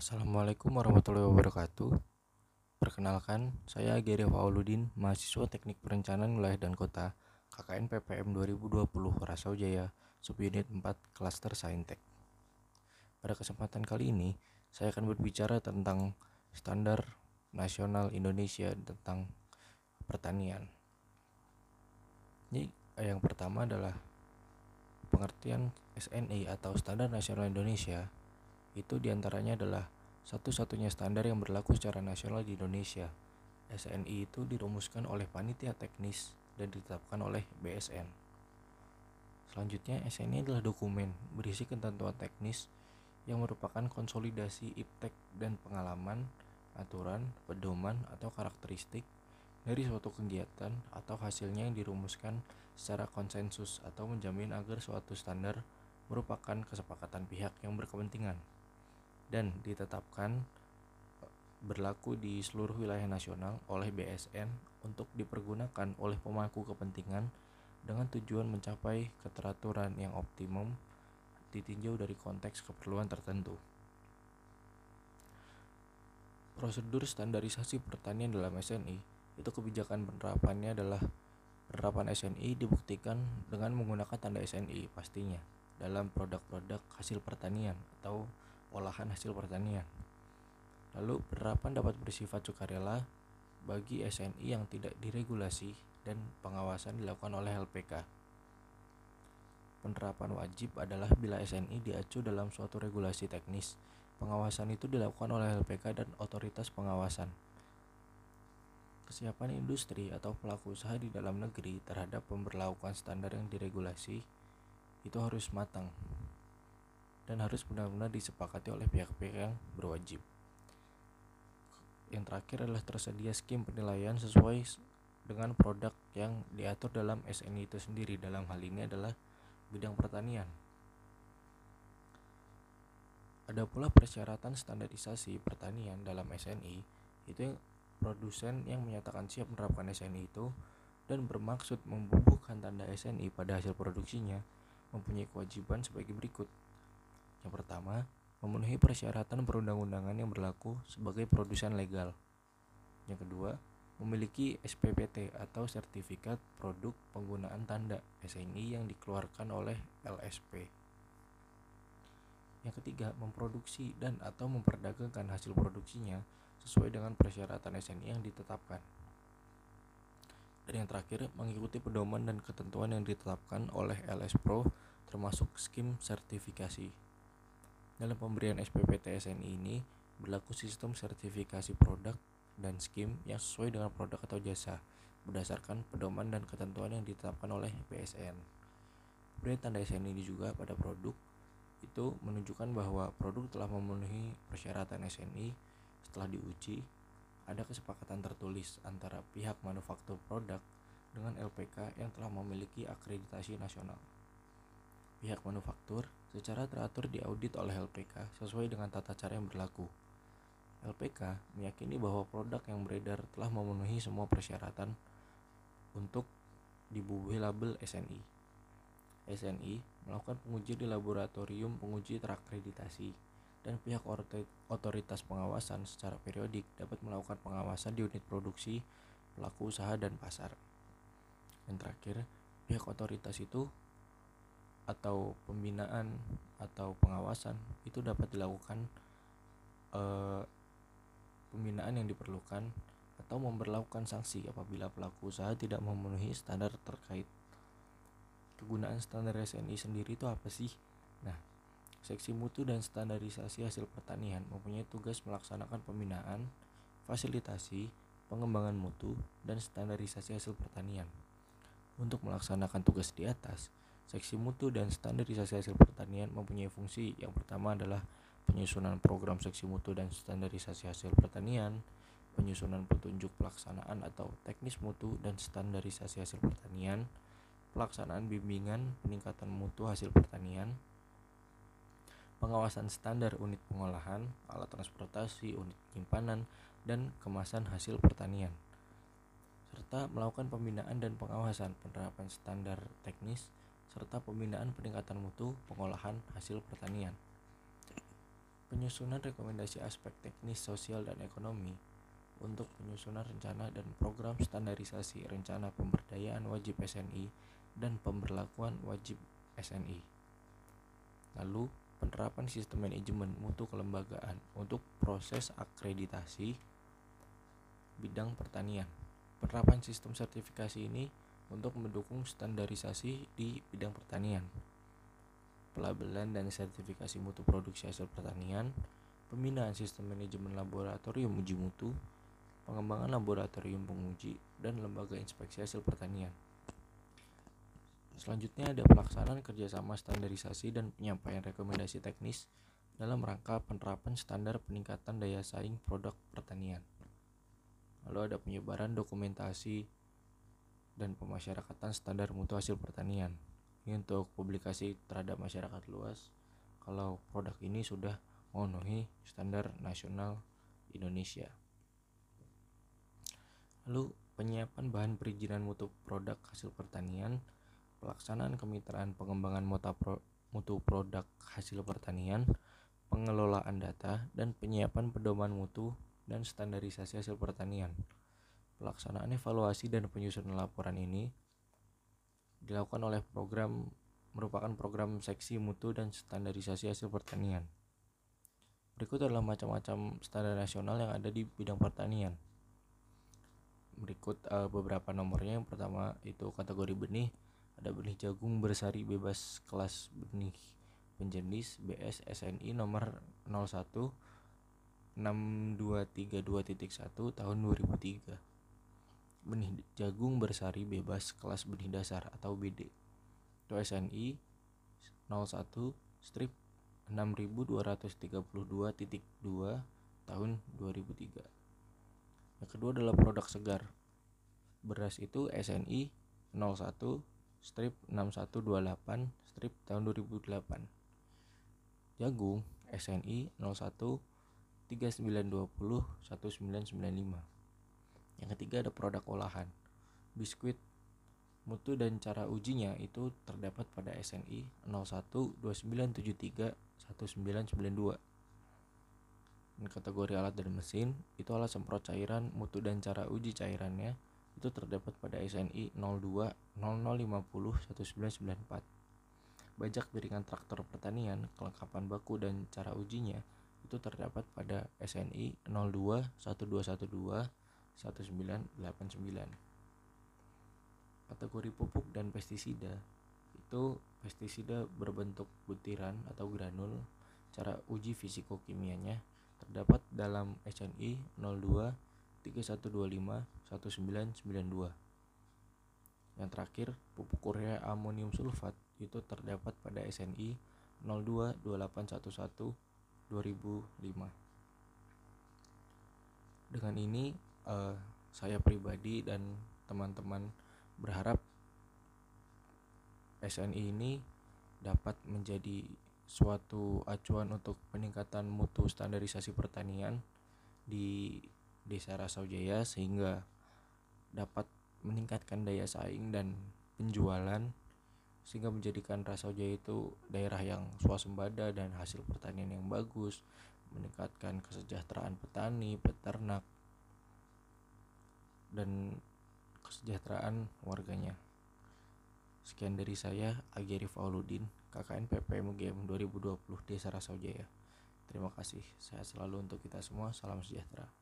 Assalamualaikum warahmatullahi wabarakatuh. Perkenalkan, saya Geri Fauludin, mahasiswa Teknik Perencanaan Wilayah dan Kota, KKN PPM 2020 Rasau Jaya, Subunit 4, Klaster Saintek. Pada kesempatan kali ini, saya akan berbicara tentang standar nasional Indonesia tentang pertanian. Ini yang pertama adalah pengertian SNI atau Standar Nasional Indonesia itu di antaranya adalah satu-satunya standar yang berlaku secara nasional di Indonesia. SNI itu dirumuskan oleh panitia teknis dan ditetapkan oleh BSN. Selanjutnya, SNI adalah dokumen berisi ketentuan teknis yang merupakan konsolidasi iptek dan pengalaman, aturan, pedoman, atau karakteristik dari suatu kegiatan atau hasilnya yang dirumuskan secara konsensus atau menjamin agar suatu standar merupakan kesepakatan pihak yang berkepentingan dan ditetapkan e, berlaku di seluruh wilayah nasional oleh BSN untuk dipergunakan oleh pemangku kepentingan dengan tujuan mencapai keteraturan yang optimum ditinjau dari konteks keperluan tertentu. Prosedur standarisasi pertanian dalam SNI itu kebijakan penerapannya adalah penerapan SNI dibuktikan dengan menggunakan tanda SNI pastinya dalam produk-produk hasil pertanian atau olahan hasil pertanian. Lalu, penerapan dapat bersifat sukarela bagi SNI yang tidak diregulasi dan pengawasan dilakukan oleh LPK. Penerapan wajib adalah bila SNI diacu dalam suatu regulasi teknis. Pengawasan itu dilakukan oleh LPK dan otoritas pengawasan. Kesiapan industri atau pelaku usaha di dalam negeri terhadap pemberlakuan standar yang diregulasi itu harus matang dan harus benar-benar disepakati oleh pihak-pihak yang berwajib. Yang terakhir adalah tersedia skim penilaian sesuai dengan produk yang diatur dalam SNI itu sendiri. Dalam hal ini adalah bidang pertanian. Ada pula persyaratan standarisasi pertanian dalam SNI, itu yang produsen yang menyatakan siap menerapkan SNI itu dan bermaksud membubuhkan tanda SNI pada hasil produksinya mempunyai kewajiban sebagai berikut. Yang pertama, memenuhi persyaratan perundang-undangan yang berlaku sebagai produsen legal. Yang kedua, memiliki SPPT atau sertifikat produk penggunaan tanda SNI yang dikeluarkan oleh LSP. Yang ketiga, memproduksi dan atau memperdagangkan hasil produksinya sesuai dengan persyaratan SNI yang ditetapkan. Dan yang terakhir, mengikuti pedoman dan ketentuan yang ditetapkan oleh LS Pro termasuk skim sertifikasi. Dalam pemberian SPPT SNI ini berlaku sistem sertifikasi produk dan skim yang sesuai dengan produk atau jasa berdasarkan pedoman dan ketentuan yang ditetapkan oleh BSN. Pemberian tanda SNI ini juga pada produk itu menunjukkan bahwa produk telah memenuhi persyaratan SNI setelah diuji ada kesepakatan tertulis antara pihak manufaktur produk dengan LPK yang telah memiliki akreditasi nasional. Pihak manufaktur secara teratur diaudit oleh LPK sesuai dengan tata cara yang berlaku. LPK meyakini bahwa produk yang beredar telah memenuhi semua persyaratan untuk dibubuhi label SNI. SNI melakukan pengujian di laboratorium penguji terakreditasi dan pihak otoritas pengawasan secara periodik dapat melakukan pengawasan di unit produksi, pelaku usaha, dan pasar. Yang terakhir, pihak otoritas itu atau pembinaan atau pengawasan itu dapat dilakukan eh, pembinaan yang diperlukan atau memperlakukan sanksi apabila pelaku usaha tidak memenuhi standar terkait kegunaan standar SNI sendiri itu apa sih? Nah, seksi mutu dan standarisasi hasil pertanian mempunyai tugas melaksanakan pembinaan, fasilitasi, pengembangan mutu, dan standarisasi hasil pertanian. Untuk melaksanakan tugas di atas, Seksi mutu dan standarisasi hasil pertanian mempunyai fungsi. Yang pertama adalah penyusunan program seksi mutu dan standarisasi hasil pertanian, penyusunan petunjuk pelaksanaan atau teknis mutu dan standarisasi hasil pertanian, pelaksanaan bimbingan peningkatan mutu hasil pertanian, pengawasan standar unit pengolahan, alat transportasi, unit penyimpanan, dan kemasan hasil pertanian, serta melakukan pembinaan dan pengawasan penerapan standar teknis serta pembinaan peningkatan mutu pengolahan hasil pertanian. penyusunan rekomendasi aspek teknis, sosial, dan ekonomi untuk penyusunan rencana dan program standarisasi rencana pemberdayaan wajib SNI dan pemberlakuan wajib SNI. Lalu, penerapan sistem manajemen mutu kelembagaan untuk proses akreditasi bidang pertanian. Penerapan sistem sertifikasi ini untuk mendukung standarisasi di bidang pertanian. Pelabelan dan sertifikasi mutu produksi hasil pertanian, pembinaan sistem manajemen laboratorium uji mutu, pengembangan laboratorium penguji, dan lembaga inspeksi hasil pertanian. Selanjutnya ada pelaksanaan kerjasama standarisasi dan penyampaian rekomendasi teknis dalam rangka penerapan standar peningkatan daya saing produk pertanian. Lalu ada penyebaran dokumentasi dan pemasyarakatan standar mutu hasil pertanian. Ini untuk publikasi terhadap masyarakat luas kalau produk ini sudah memenuhi standar nasional Indonesia. Lalu penyiapan bahan perizinan mutu produk hasil pertanian pelaksanaan kemitraan pengembangan mutu produk hasil pertanian, pengelolaan data, dan penyiapan pedoman mutu dan standarisasi hasil pertanian. Pelaksanaan evaluasi dan penyusunan laporan ini dilakukan oleh program merupakan program seksi mutu dan standarisasi hasil pertanian. Berikut adalah macam-macam standar nasional yang ada di bidang pertanian. Berikut uh, beberapa nomornya. Yang pertama itu kategori benih ada benih jagung bersari bebas kelas benih penjenis BS SNI nomor 01 6232.1 tahun 2003 benih jagung bersari bebas kelas benih dasar atau BD itu SNI 01 strip 6232.2 tahun 2003 yang kedua adalah produk segar. Beras itu SNI 01 strip 6128 strip tahun 2008 Jagung SNI 01 3920 1995 Yang ketiga ada produk olahan Biskuit Mutu dan cara ujinya itu terdapat pada SNI 01 2973 1992 dan kategori alat dan mesin itu alat semprot cairan mutu dan cara uji cairannya itu terdapat pada SNI 02 0050 1994. Bajak piringan traktor pertanian, kelengkapan baku dan cara ujinya itu terdapat pada SNI 02 1212 1989. Kategori pupuk dan pestisida itu pestisida berbentuk butiran atau granul. Cara uji fisiko-kimianya terdapat dalam SNI 02 3125 1992. Yang terakhir, pupuk urea amonium sulfat itu terdapat pada SNI 022811 2005. Dengan ini uh, saya pribadi dan teman-teman berharap SNI ini dapat menjadi suatu acuan untuk peningkatan mutu standarisasi pertanian di Desa Rasaujaya sehingga dapat meningkatkan daya saing dan penjualan sehingga menjadikan Rasaujaya itu daerah yang swasembada dan hasil pertanian yang bagus, meningkatkan kesejahteraan petani, peternak, dan kesejahteraan warganya. Sekian dari saya, Agiri Fauludin, KKN PPM UGM 2020 Desa Rasaujaya. Terima kasih, sehat selalu untuk kita semua, salam sejahtera.